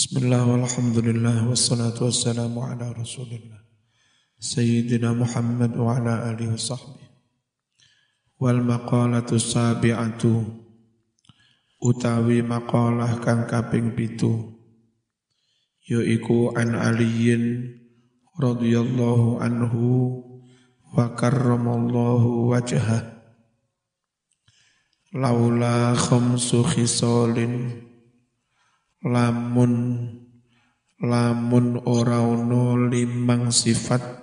Bismillah walhamdulillah wassalatu wassalamu ala rasulillah Sayyidina Muhammad wa ala alihi wa sahbihi. Wal maqalatu sabi'atu Utawi maqalah kang kaping pitu Yaiku an aliyin radhiyallahu anhu wa karramallahu wajhah Laula khamsu khisalin lamun lamun ora ono limang sifat.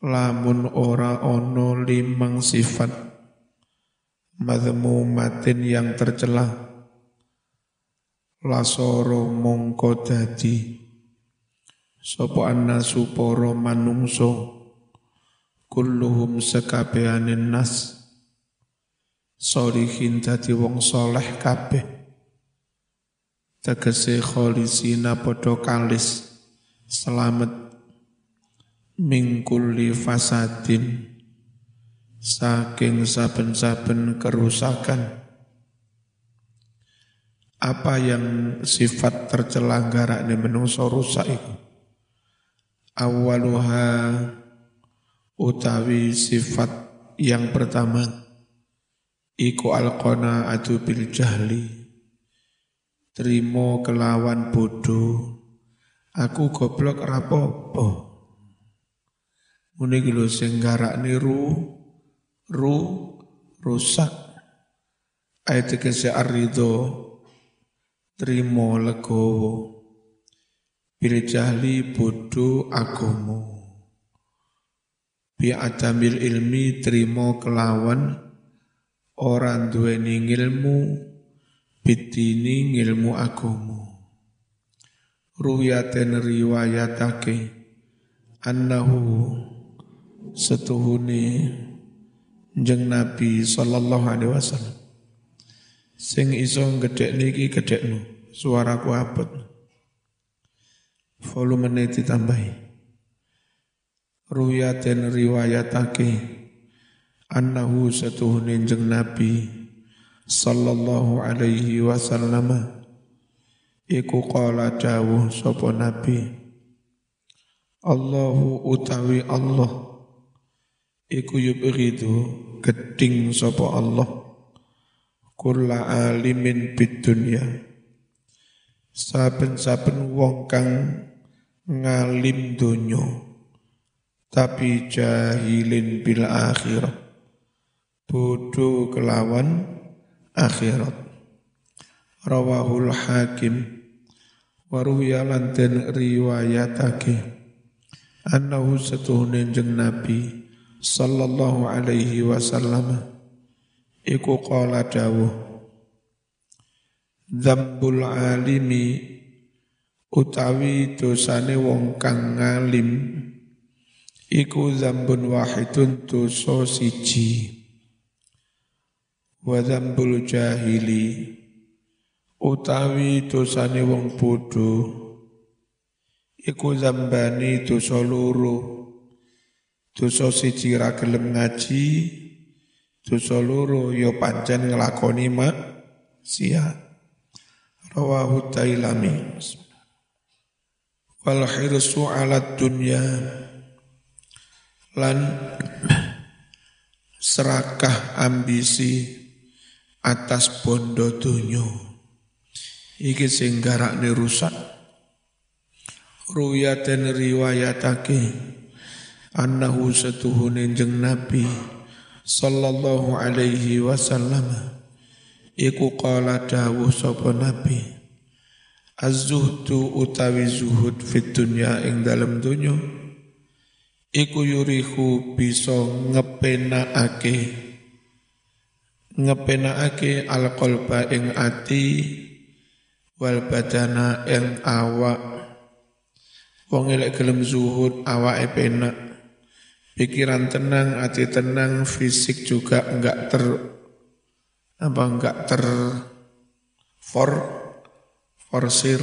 Lamun ora ono limang sifat. Matin yang tercela lasoro mongko dadi. Sapa annasu para manungso. Kulluhum sekabehaning nas. Solihin dadi wong soleh kabeh tegese kholisina podo kalis. Selamat mingkuli fasadin. Saking saben-saben kerusakan. Apa yang sifat tercela ini menungso rusak itu awaluha utawi sifat yang pertama. Iku alqona adu bil jahli Terima kelawan bodoh. Aku goblok rapopo. Muni lho sing garakne ru ru rusak. Ayat kese arido trimo legowo. Bil jahli bodoh agomo. Bi adamil ilmi trimo kelawan orang duweni ilmu bitini ngilmu agomo. Ruyaten riwayatake annahu setuhuni jeng Nabi sallallahu alaihi wasallam. Sing iso gedek niki gedekno suaraku abot. Volume ditambahi. Ruyaten riwayatake annahu setuhuni jeng Nabi sallallahu alaihi wasallam. Iku qala dawuh sapa nabi. Allahu utawi Allah. Iku yubghidu geding sapa Allah. Kulla alimin bid dunya. Saben-saben wong kang ngalim donya tapi jahilin bil akhirah. Bodoh kelawan akhirat. Rawahul hakim. Waruya lanten riwayatake. Annahu satuhune jeng nabi sallallahu alaihi wasallam. Iku qala dawuh. Dzambul alimi utawi dosane wong kang ngalim. Iku zambun wahidun dosa siji wa dzambul jahili utawi dosane wong bodho iku zambani dosa loro dosa siji ra gelem ngaji dosa loro ya pancen nglakoni mak sia rawahu tailami. Wal hirsu ala dunya lan serakah ambisi atas bondo dunyo iki sing garakne rusak. Ruyaten riwayatake annahu satuhune jeng nabi sallallahu alaihi wasallam. Iku qala dawuh sapa nabi az-zuhdu utawi zuhud fit dunya ing dalem donya iku yurihu bisa ngepenakake ngepenakake alqalba ing ati wal badana ing awak. Wong elek gelem zuhud awake penak. Pikiran tenang ati tenang fisik juga enggak ter apa enggak ter for forsir.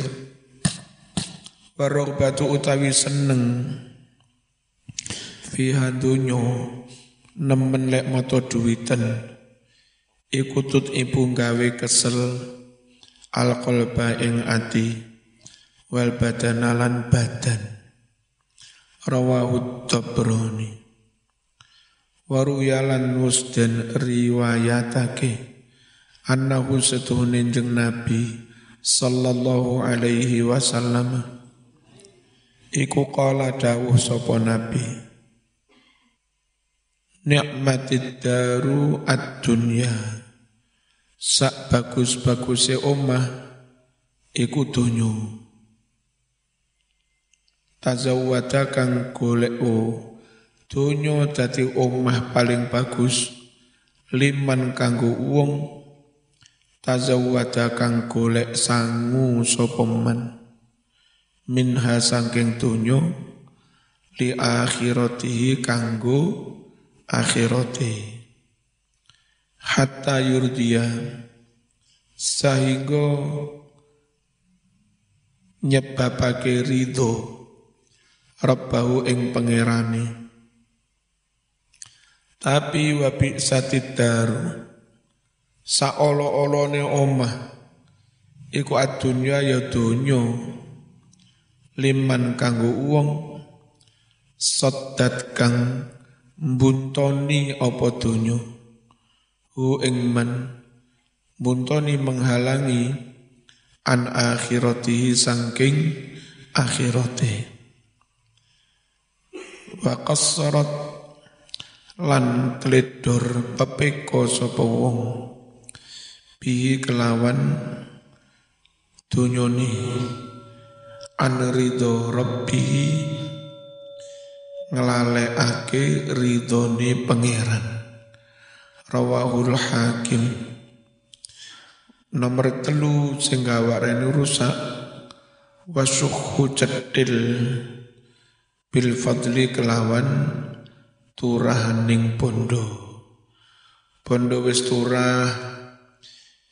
Batu utawi seneng. Fi hadunyo nemen lek moto duwiten ikutut ibu gawe kesel alqalba ing ati wal badanalan badan. Rawahu tabrani. Waruyalan musdan riwayatake annahu setuhune jeng nabi sallallahu alaihi wasallam. Iku qala dawuh sapa nabi nikmatid daru ad-dunya sak bagus-baguse omah iku dunyo tazawwada kang golek o. Donya dadi omah paling bagus. Liman kanggo wong. Tazawwada kang golek sangu sapa man. Minha saking donya li akhiratihi kanggo akhirate hatta yurdiya sehingga nyebabake ridho Rabbahu ing pangerane. Tapi wabi satid daru saolo-olone omah iku adunya ya donya liman kanggo wong sodat kang buntoni apa donya hu ing man buntoni menghalangi an akhiratihi sangking akhirate. Wa qassarat lan tledor pepeko sapa wong bihi kelawan dunyoni. An ridho rabbihi ngelalekake ridhone pangeran rawahul hakim. Nomor telu sing gawarene rusak. Wasuhu cedil bil fadli kelawan turahaning bondo. Bondo wis turah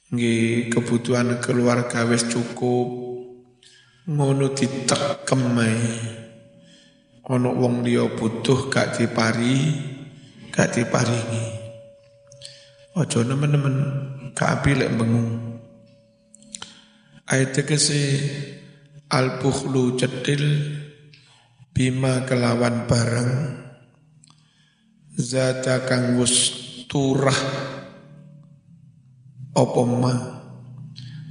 nggih kebutuhan keluarga wis cukup. Ngono ditekem ana wong liya butuh gak dipari gak diparingi aja nemen-nemen gak api lek bengung. Ayat kese al bukhlu cedil bima kelawan barang zata kang wus turah apa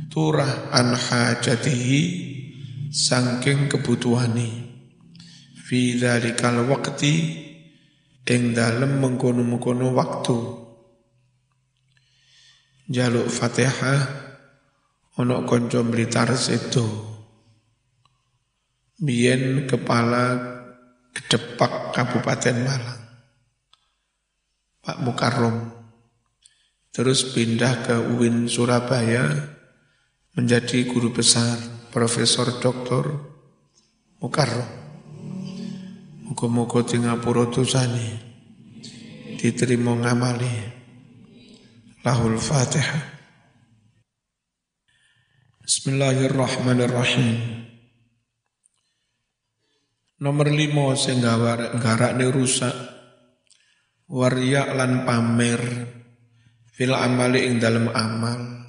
turah an hajatihi saking kebutuhani. Fi dzalikal waqti ing dalem mengkono-mengkono waktu jaluk Fatihah ono kanca Blitar sedo. Bien Kepala Kedepak Kabupaten Malang Pak Mukarrom. Terus pindah ke UIN Surabaya menjadi guru besar Profesor Dr. Mukarrom. Muka-muka Singapura tusani diterima ngamali lahul fatihah Bismillahirrahmanirrahim. Nomor lima sing garak rusak. Waria lan pamer. Fil amali ing dalam amal.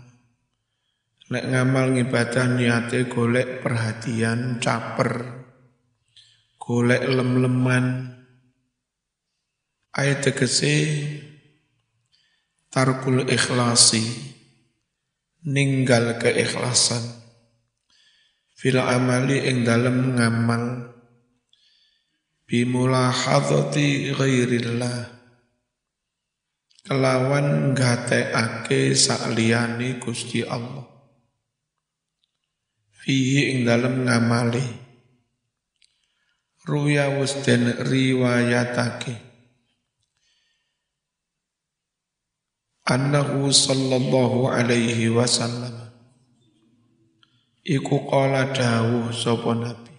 Lek ngamal ngibadah niate golek perhatian caper. Golek lem-leman. Ayat tegese tarkul ikhlasi. Ninggal keikhlasan. Fil amali ing dalam ngamal. Bimulahadzati ghairillah. Kelawan gateake sakliyane Gusti Allah. Fihi ing dalem ngamali. Ruya wis riwayatake annahu sallallahu alaihi wasallam. Iku qala dawuh sapa nabi.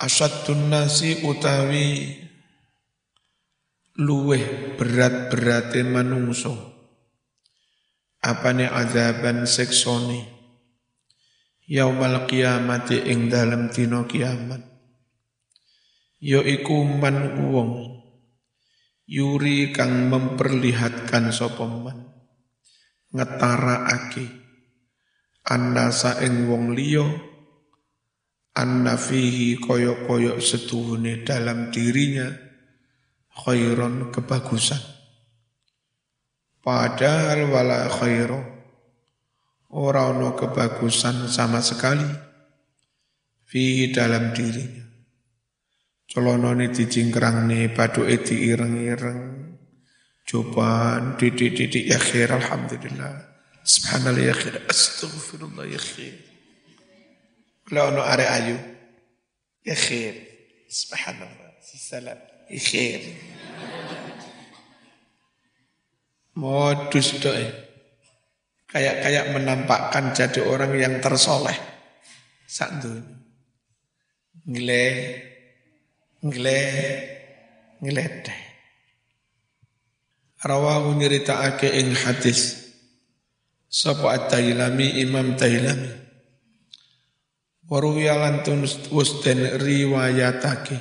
Asadun nasi utawi luweh berat-berate manungso apane azaban seksoni yaumal kiamati ing dalem dina kiamat. Ya iku man wong yuri kang memperlihatkan sapa man ngetaraake annasa ing wong liya anna fihi koyok-koyok setuhune dalam dirinya khairon kebagusan. Padahal wala khairu ora ono kebagusan sama sekali fihi dalam dirinya. Colonone dicingkrang nih padu eti ireng-ireng. Cobaan didik-didik ya khair alhamdulillah. Subhanallah ya khair. Astagfirullah ya khair. Kalau ono are ayu. Ya khair. Subhanallah. Salam. Ya khair. Modus doa. Kayak-kayak menampakkan jadi orang yang tersoleh. Sak Ngile. Ngile. Ngeledeh. Rawahu nyeritaake ing hadis. Sapa at-Tailami Imam Tailami. Waruya lantun wusten riwayatake.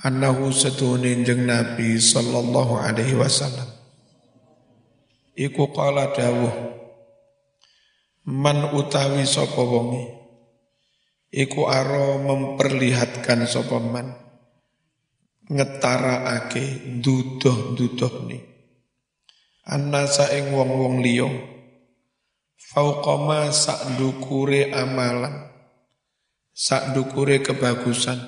Annahu satune jeng Nabi sallallahu alaihi wasallam. Iku qala dawuh man utawi sapa wonge iku aro memperlihatkan sapa man. Ngetaraake dudoh-dudoh nih annasa ing wong-wong liya. Fauqama sak dukure amalan. Sak dukure kebagusan.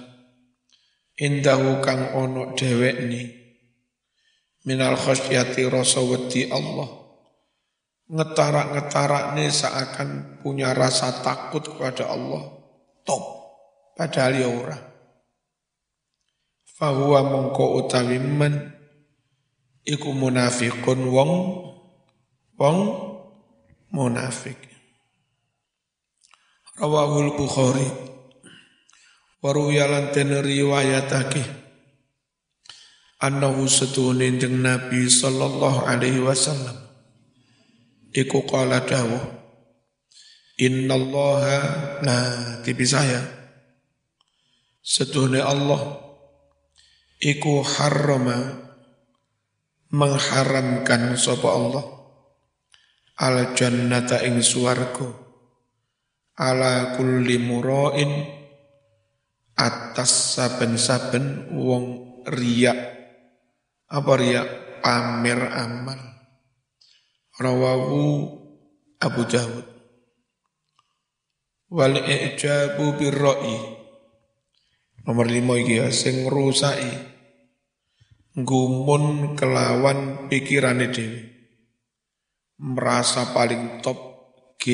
Indahu kang ono ni. Minal khasyati rasa wedi Allah. Ngetarak-ngetarak nih seakan punya rasa takut kepada Allah top. Padahal ya ora. Fahuwa mongko utawi men iku munafikun wong wong munafik. Rawahul Bukhari. Waruyalan ten riwayatake. Annahu jeng Nabi sallallahu alaihi wasallam. Iku qala dawuh Innallaha nah tipi saya. Setune Allah Iku harrama mengharamkan sapa Allah. Al jannata ing swarga ala kulli murain atas saben-saben wong riak. Apa riak? Pamer amal. Rawahu Abu Dawud wal ijabu birra'i. Nomor lima iki ya sing rusai gumun kelawan pikirane dhewe. Merasa paling top G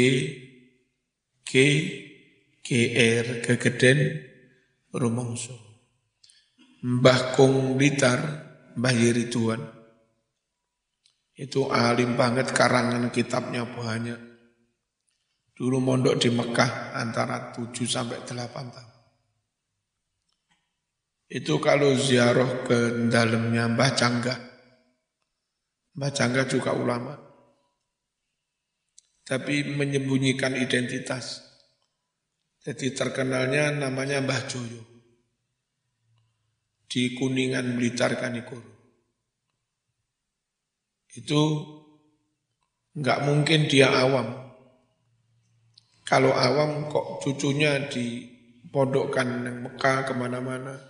G GR kegeden rumongso Mbah Kong Blitar Mbah Yeri Tuan. Itu alim banget karangan kitabnya banyak dulu mondok di Mekah antara 7 sampai 8 tahun itu kalau ziarah ke dalamnya Mbah Cangga. Mbah Cangga juga ulama. Tapi menyembunyikan identitas. Jadi terkenalnya namanya Mbah Joyo. Di Kuningan Blitar Kanikuru. Itu nggak mungkin dia awam. Kalau awam kok cucunya dipodokkan di Mekah ke mana-mana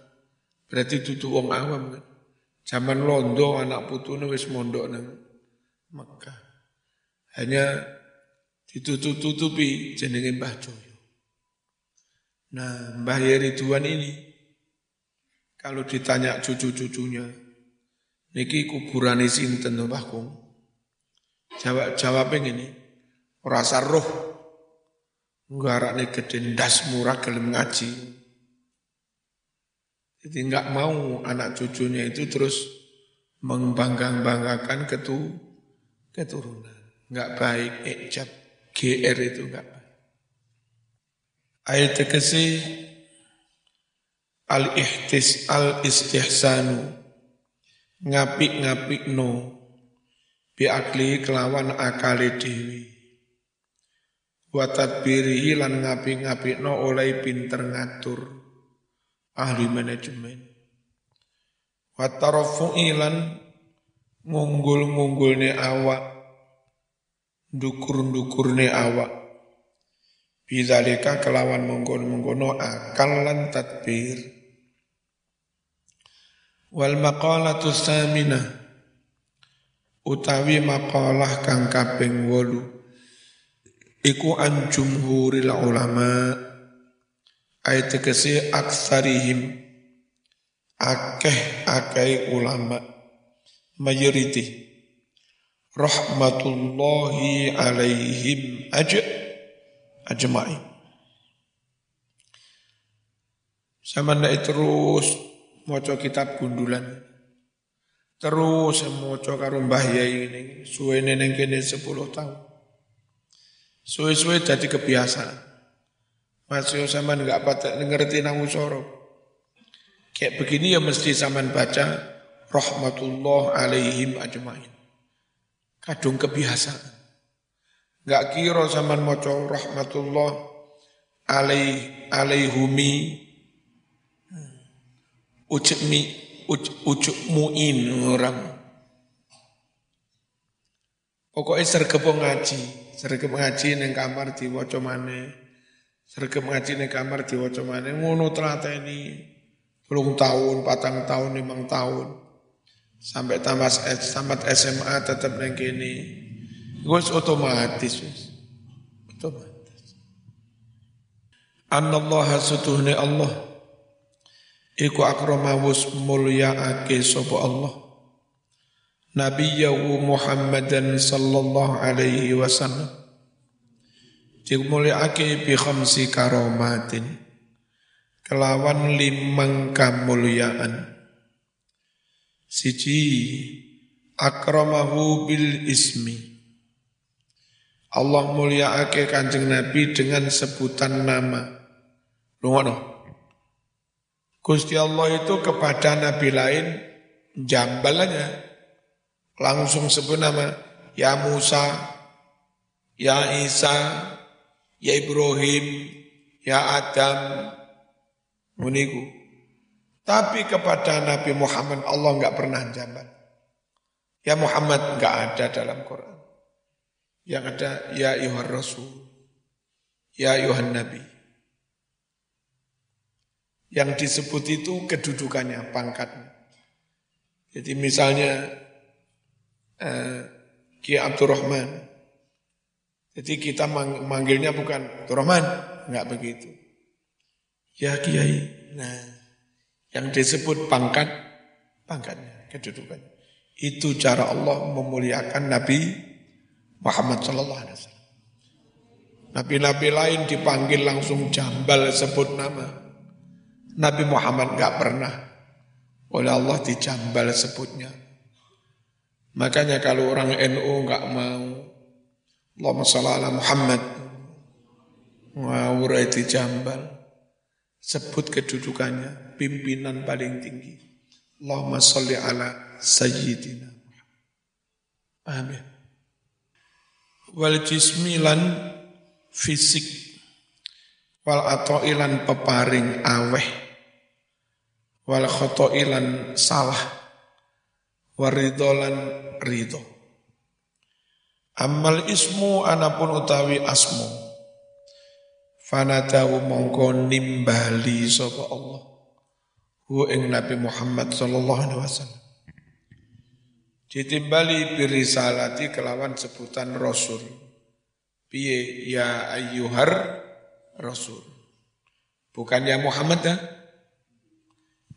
Berarti tutu wong awam kan. Zaman londo anak putune wis mondok nang Mekah. Hanya ditutup-tutupi jenenge Mbah Joyo. Nah, Mbah Yeri Tuan ini kalau ditanya cucu-cucunya, niki kuburan sinten Mbah Kong? Jawab jawabnya ini, rasa roh nggarakne gede ndas murah gelem ngaji. Jadi nggak mau anak cucunya itu terus membanggang-banggakan ketu, keturunan. Nggak baik, ejab, GR itu nggak baik. Ayat tekesi al-ihtis al-istihsanu ngapik-ngapik no biakli kelawan akali dewi watat birihi lan ngapik-ngapik no oleh pinter ngatur ahli manajemen. Watarafu'ilan ngunggul-ngunggulne awak, dukur-dukurne awak. Bidzalika kelawan mengkono-mengkono akal lan tadbir. Wal maqalatu saminah utawi maqalah kang kaping 8 iku an jumhuril ulama ayat tegese aksarihim akeh akeh ulama majority rahmatullahi alaihim aj ajma'i. Sama ndak terus maca kitab gundulan. Terus maca karo Mbah Yai ini suwene ning kene 10 tahun. Suwe-suwe jadi kebiasaan. Mas yo sampean enggak patah ngerti nang usoro. Kayak begini ya mesti sampean baca rahmatullah alaihim ajmain kadung kebiasaan. Gak kira zaman moco rahmatullah alaih alaihumi ucuk mi ucuk muin orang. Pokoknya sergep ngaji, sergep ngaji neng kamar di waco mane, sergep ngaji neng kamar di waco mane, ngono ini belum tahun, patang tahun, limang tahun. Sampai tamat tamat SMA tetap neng kini. Gus otomatis wis. Otomatis. Anallaha sutuhne Allah iku akramawus ake sapa Allah. Nabiyahu Muhammadan sallallahu alaihi wasallam. ake bi khamsi karomatin. Kelawan limang kamuliaan Siji akramahu bil ismi. Allah muliaake kanjeng Nabi dengan sebutan nama. Lungono. Gusti Allah itu kepada Nabi lain jambal aja. Langsung sebut nama. Ya Musa, Ya Isa, Ya Ibrahim, Ya Adam. Muniku. Tapi kepada Nabi Muhammad Allah enggak pernah jamban. Ya Muhammad enggak ada dalam Quran. Yang ada ya Yuhan Rasul. Ya Yuhan Nabi. Yang disebut itu kedudukannya, pangkatnya. Jadi misalnya eh, Ki Abdurrahman. Jadi kita manggilnya bukan Abdurrahman, enggak begitu. Ya Kiai. Nah, yang disebut pangkat, pangkatnya, kedudukan. Itu cara Allah memuliakan Nabi Muhammad Sallallahu Alaihi Wasallam. Nabi-nabi lain dipanggil langsung jambal sebut nama. Nabi Muhammad nggak pernah oleh Allah dijambal sebutnya. Makanya kalau orang NU nggak mau Allahumma sholli ala Muhammad ngawur dijambal sebut kedudukannya pimpinan paling tinggi. Allahumma salli ala sayyidina Amin. Wal jismilan fisik wal atoilan peparing aweh wal khotoilan salah waridolan ridho. Amal ismu anapun utawi asmu Fanadahu mongko nimbali sapa Allah. Hu ing Nabi Muhammad sallallahu alaihi wasallam. Ditimbali birisalati kelawan sebutan Rasul. Piye ya ayyuhar Rasul. Bukan ya Muhammad ya.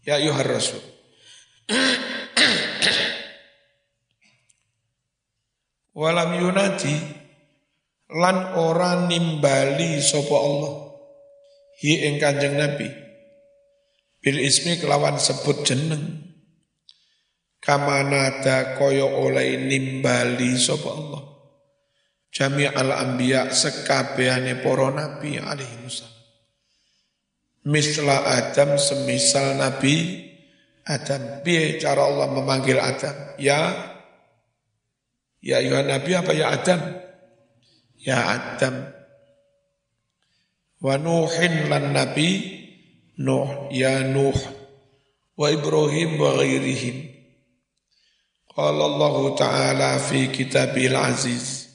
Ya ayyuhar Rasul. Walam yunati lan ora nimbali sapa Allah. Hi ing Kanjeng Nabi. Bil ismi kelawan sebut jeneng. Kamanada kaya oleh nimbali sapa Allah. Jami al anbiya sekabehane para nabi alaihi wasallam. Misla Adam semisal Nabi Adam. Piye cara Allah memanggil Adam? Ya ya ayuhan nabi apa ya Adam? Ya Adam. Wa Nuhin lan Nabi Nuh ya Nuh. Wa Ibrahim wa ghairihim. Qala Allah Ta'ala fi kitabil aziz.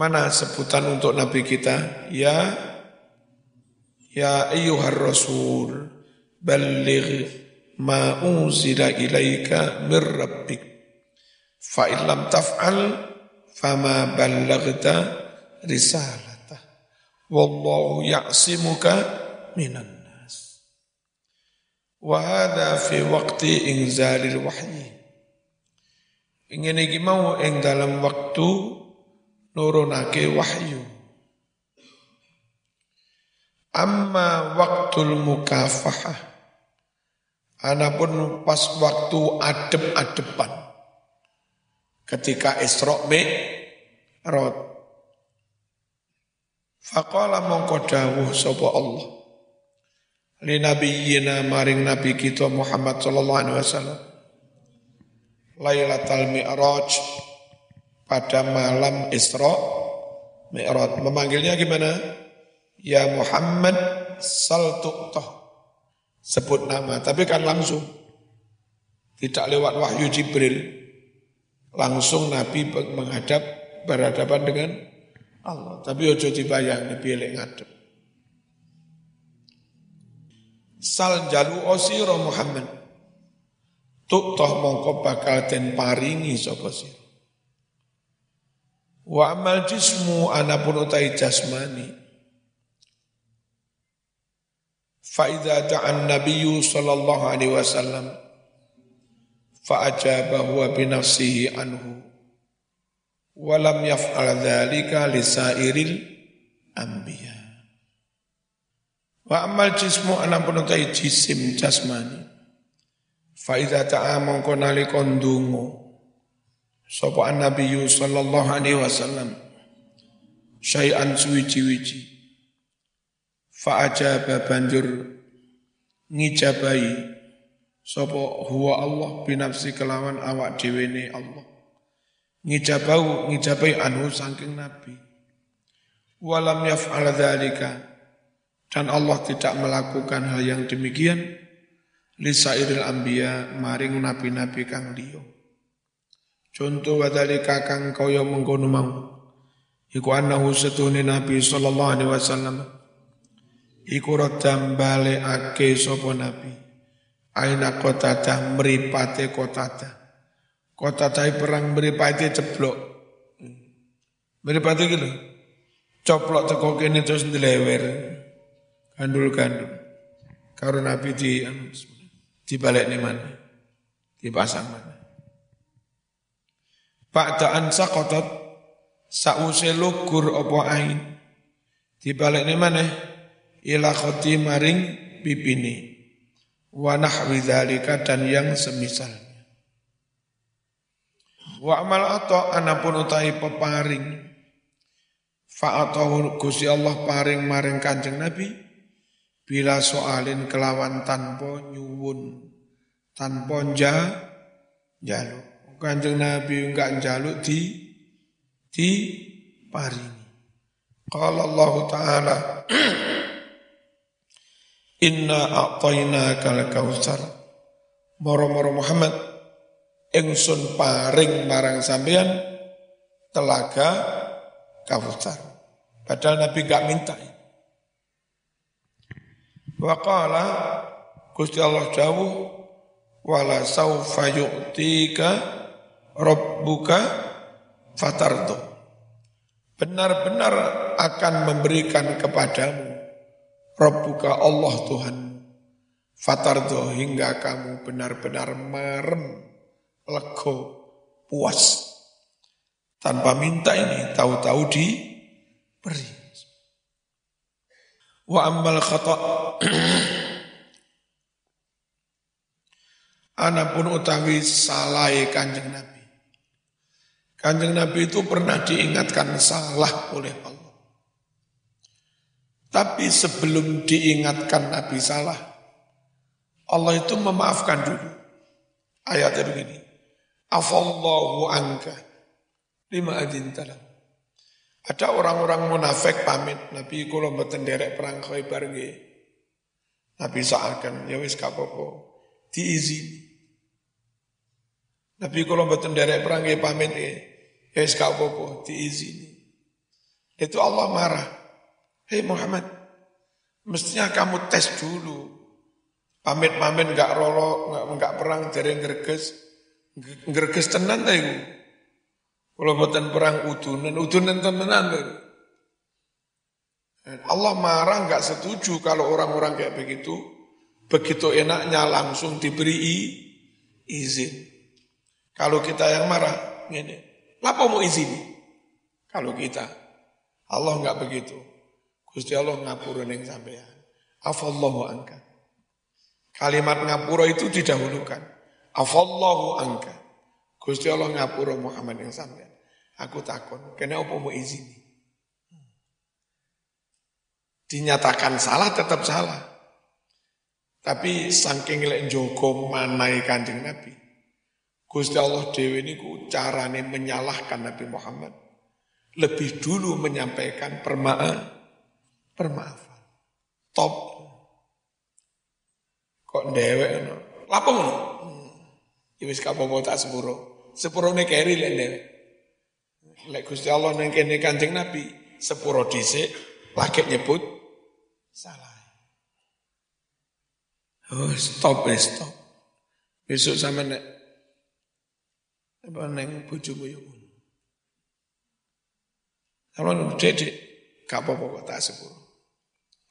Mana sebutan untuk Nabi kita? Ya Ya ayyuhar rasul balligh ma unzila ilaika mir fa illam taf'al fama ballaghta risalatah. Wallahu ya'simuka minan nas. Wa hadha fi waqti inzalil wahyi. Ingin iki mau ing dalam waktu nurunake wahyu. Amma waktul mukafahah. Anapun pas waktu adep-adepan. Ketika Isra Mi'raj. Faqala mongko dawuh sapa Allah. Li nabiyyina maring nabi kita Muhammad sallallahu alaihi wasallam. Lailatul Mi'raj pada malam Isra Mi'raj. Memanggilnya gimana? Ya Muhammad sal sebut nama, tapi kan langsung. Tidak lewat wahyu Jibril langsung Nabi menghadap berhadapan dengan Allah. Tapi ojo dibayang Nabi elek ngadep. Sal jalu osiro Muhammad. Tuk toh mongko bakal den paringi sapa sira. Wa amal jismu anapun utai jasmani. Fa'idha ta'an nabiyyu sallallahu alaihi wasallam Faaja bahwa binafsihi anhu. Walam yaf'al lisa lisairil anbiya. Wa amal jismu anam penutai jisim jasmani. Fa idza ta'a mongko nalika ndonga sapa nabi sallallahu alaihi wasallam. Syai'an suwiji-wiji. Fa ajaba banjur ngijabai sapa huwa Allah binafsi kelawan awak dhewe Allah. Ngijabau ngijabai anhu saking nabi. Walam yaf'al dzalika dan Allah tidak melakukan hal yang demikian lisairil anbiya maring nabi-nabi kang liya. Contoh wadhalika kang kaya mengkono mau. Iku annahu setune Nabi sallallahu alaihi wasallam iku radam balekake sapa nabi aina qatadah mripate qatadah qatadah perang mripate ceblok mripate iki lho. Coplok teko kene terus ndlewer gandul-gandul. Karo nabi di anu, di balik mana dipasang mana Ba'da'an saqatat sause lugur apa ain. Di balik mana ila khoti maring pipini wa nahwi dzalika dan yang semisalnya. Wa amal atau anapun utai peparing. Fa atau Gusti Allah paring maring Kanjeng Nabi bila soalin kelawan tanpa nyuwun tanpa ja jaluk Kanjeng Nabi enggak jaluk di di paring Qala Allah Ta'ala Inna a'tayna kal kautsar. Moro-moro Muhammad ingsun paring marang sampean telaga kautsar. Padahal Nabi gak minta. Wa qala Gusti Allah jauh wala saufa yu'tika rabbuka fatardo. Benar-benar akan memberikan kepadamu Rabbuka Allah Tuhan. Fatardo hingga kamu benar-benar merem, lego, puas. Tanpa minta ini, tahu-tahu diberi. Wa ammal khata' Anapun utawi salai kanjeng Nabi. Kanjeng Nabi itu pernah diingatkan salah oleh Allah. Tapi sebelum diingatkan Nabi salah, Allah itu memaafkan dulu. Ayatnya begini. Afallahu angka lima adin talam. Ada orang-orang munafik pamit Nabi kalau mboten derek perang Khaibar nggih. Nabi seakan ya wis kapopo diizini. Nabi kalau mboten derek perang nggih pamit nggih. Ya wis kapopo diizini. Itu Allah marah. Hei Muhammad, mestinya kamu tes dulu. Pamit-pamit nggak rolo, nggak perang dari ngerges, ngerges tenan ta Kalau buatan perang udunan, udunan tenan Allah marah nggak setuju kalau orang-orang kayak begitu, begitu enaknya langsung diberi izin. Kalau kita yang marah, ini, apa mau izin? Kalau kita, Allah nggak begitu. Gusti Allah ngapura neng sampean. Afallahu angka. Kalimat ngapura itu didahulukan. Afallahu angka. Gusti Allah ngapura Muhammad yang sampean. Aku takut. Kenapa mau izin? dinyatakan salah tetap salah. Tapi saking lek jogo manai kanjeng Nabi. Gusti Allah Dewi ini ku carane menyalahkan Nabi Muhammad. Lebih dulu menyampaikan permaafan. Permaafan. Top. Kok dewek no? Lapo ngono? Hmm. Ya wis kapopo tak sepuro. Sepurone keri lek dewek. Lek Gusti Allah nang kene Kanjeng Nabi sepuro dhisik lagi nyebut salah. Oh, stop, eh, stop. Besok sama nek apa neng bojomu yo ngono. Sama nek dek gak apa-apa tak sepuro.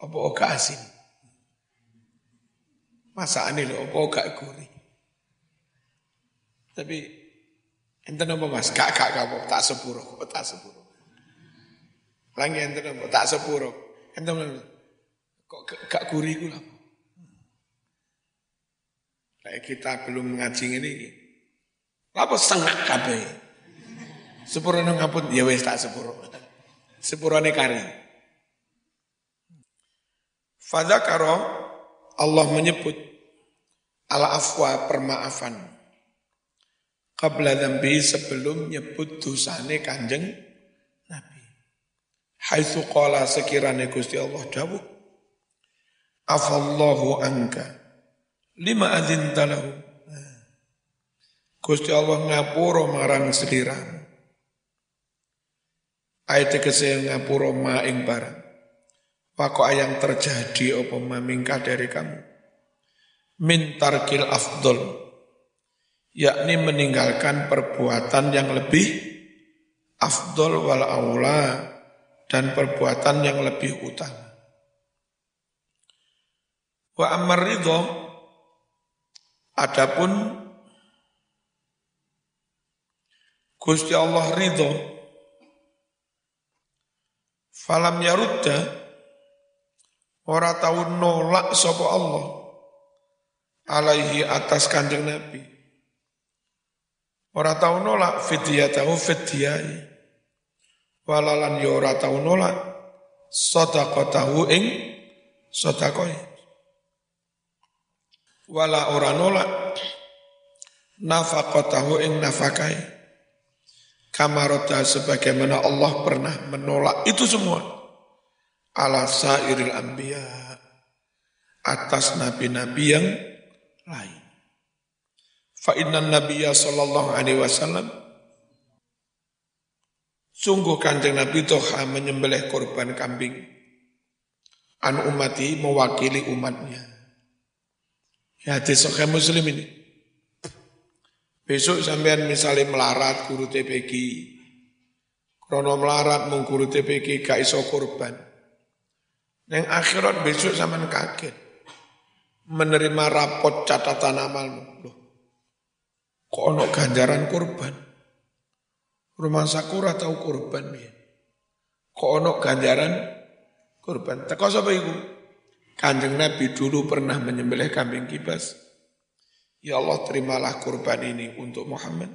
Apa gak asin. Masakane lho apa gak gurih. Tapi enten apa Mas? Gak gak apa tak sepuro, tak sepuro. Lagi enten apa tak sepuro. Enten Kok gak gurih ku lah. Kita belum ngaji ini. Apa setengah kabeh? Sepuro nang ngapun ya wis tak sepuro. Sepurone kari. Fadzakara Allah menyebut ala afwa permaafan. Qabla dzambi sebelum nyebut dosane Kanjeng Nabi. Haitsu qala sekirane Gusti Allah dawuh afallahu angka lima adin talahu Gusti Allah ngapura marang seliramu ayat kese ngapura ma ing barang Pako ayang terjadi apa mamingkah dari kamu. Min tarkil afdol. Yakni meninggalkan perbuatan yang lebih afdol wal aula dan perbuatan yang lebih utama. Wa ammar ridho adapun Gusti Allah ridho falam yarudda ora tau nolak sapa Allah. Alaihi atas kanjeng Nabi. Ora tau nolak fidyatahu fidyai walalan ya ora tau nolak sedekatahu ing sedekah. Wala ora nolak nafaqatahu ing nafakai kamarota sebagaimana Allah pernah menolak itu semua ala sairil anbiya atas nabi-nabi yang lain fa inna nabiyya sallallahu alaihi wasallam sungguh kanjeng Nabi Toha menyembelih korban kambing an umati mewakili umatnya Ya hadis sahih Muslim ini. Besok sampean misalnya melarat guru TPG, krono melarat mung guru TPG gak iso korban. Neng akhirat besok sampean kaget. Menerima rapot catatan amal. Loh, kok ono ganjaran korban? Rumah sakura tahu korban ya. Kok ono ganjaran korban? Teko sapa iku? Kanjeng Nabi dulu pernah menyembelih kambing kibas. Ya Allah terimalah kurban ini untuk Muhammad,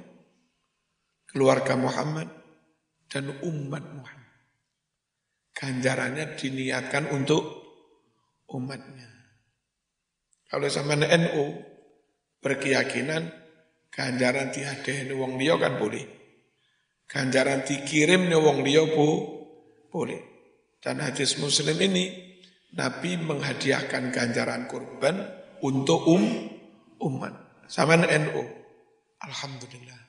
keluarga Muhammad, dan umat Muhammad. Ganjarannya diniatkan untuk umatnya. Kalau sama NU berkeyakinan ganjaran tiada wong dia kan boleh. Ganjaran dikirim wong dia bu, boleh. Dan hadis muslim ini Nabi menghadiahkan ganjaran kurban untuk um umat. Sama NU. Alhamdulillah.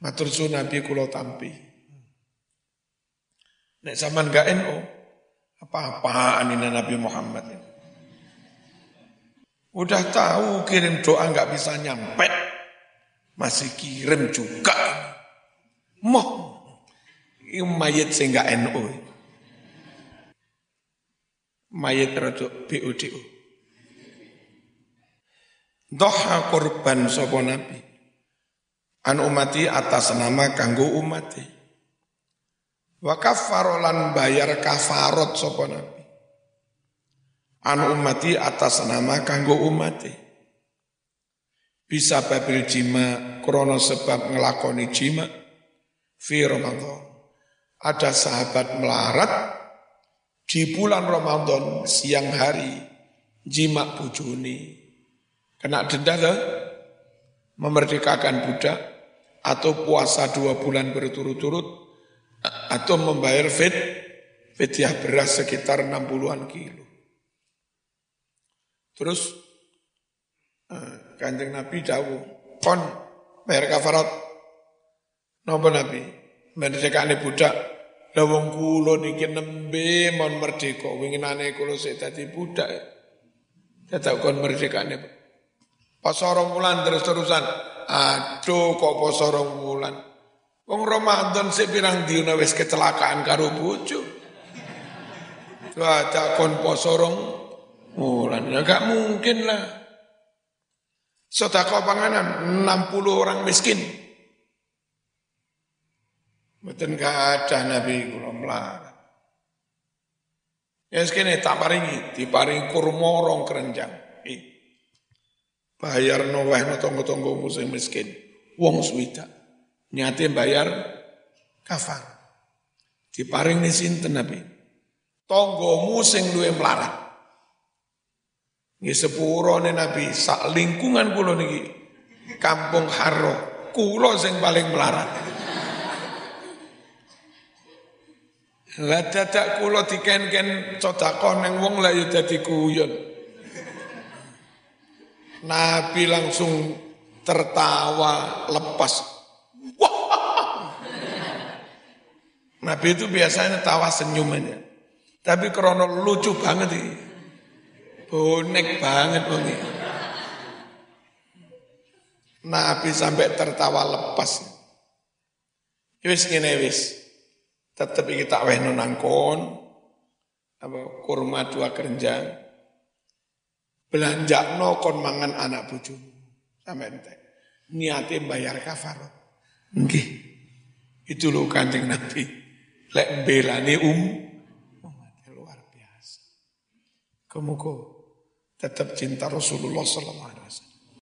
Matur Nabi kulo tampi. Nek zaman gak NU, apa-apaan ini Nabi Muhammad ini. Udah tahu kirim doa nggak bisa nyampe, masih kirim juga. Moh, mayat sehingga NU. Mayat rada BUDU. Doha korban sopo nabi. An umati atas nama kanggo umati. Wa kafarolan bayar kafarot sopo nabi. An umati atas nama kanggo umati. Bisa babil jima krono sebab ngelakoni jima fi Ramadan. Ada sahabat melarat di bulan Ramadan siang hari jima bujuni. Kena denda ke? Memerdekakan budak atau puasa dua bulan berturut-turut atau membayar fit fitiah beras sekitar 60-an kilo. Terus eh, kanjeng Nabi jauh, kon bayar kafarat. Napa Nabi? Merdekane budak. Lah wong kula niki nembe mon merdeka, winginane kula sik dadi budak. Dadak kon merdekane. Pas orang bulan terus-terusan. Aduh kok poso rong bulan. Wong Ramadan sik pirang dina wis kecelakaan karo bojo. Dadak kon poso rong bulan. Ya gak mungkin lah. Sedekah panganan 60 orang miskin. Mboten gak ada Nabi kula melarat. Ya sekene tak paringi, diparingi kurma rong kerenjang. Bayar no tonggo-tonggo musim miskin. Wong swida. Nyate bayar kafar. Diparingi sinten Nabi. Tonggomu sing luwe melarat. Nggih sepurone Nabi sak lingkungan kula niki Kampung Haro, kula sing paling melarat. Lah dadak kula diken-ken sedekah ning wong lah ya dadi guyon. Nabi langsung tertawa lepas. Nabi itu biasanya tawa senyumannya. Tapi krono lucu banget ini. Bonek banget wong Nabi sampai tertawa lepas. Wis ngene wis. Tetap iki tak wehno nangkon apa kurma dua kerenjang. Belanja no kon mangan anak bucu sampai ente niatnya bayar kafar nggih. Itu lo kanjeng nabi lek belani um luar biasa. Kemuko tetap cinta Rasulullah sallallahu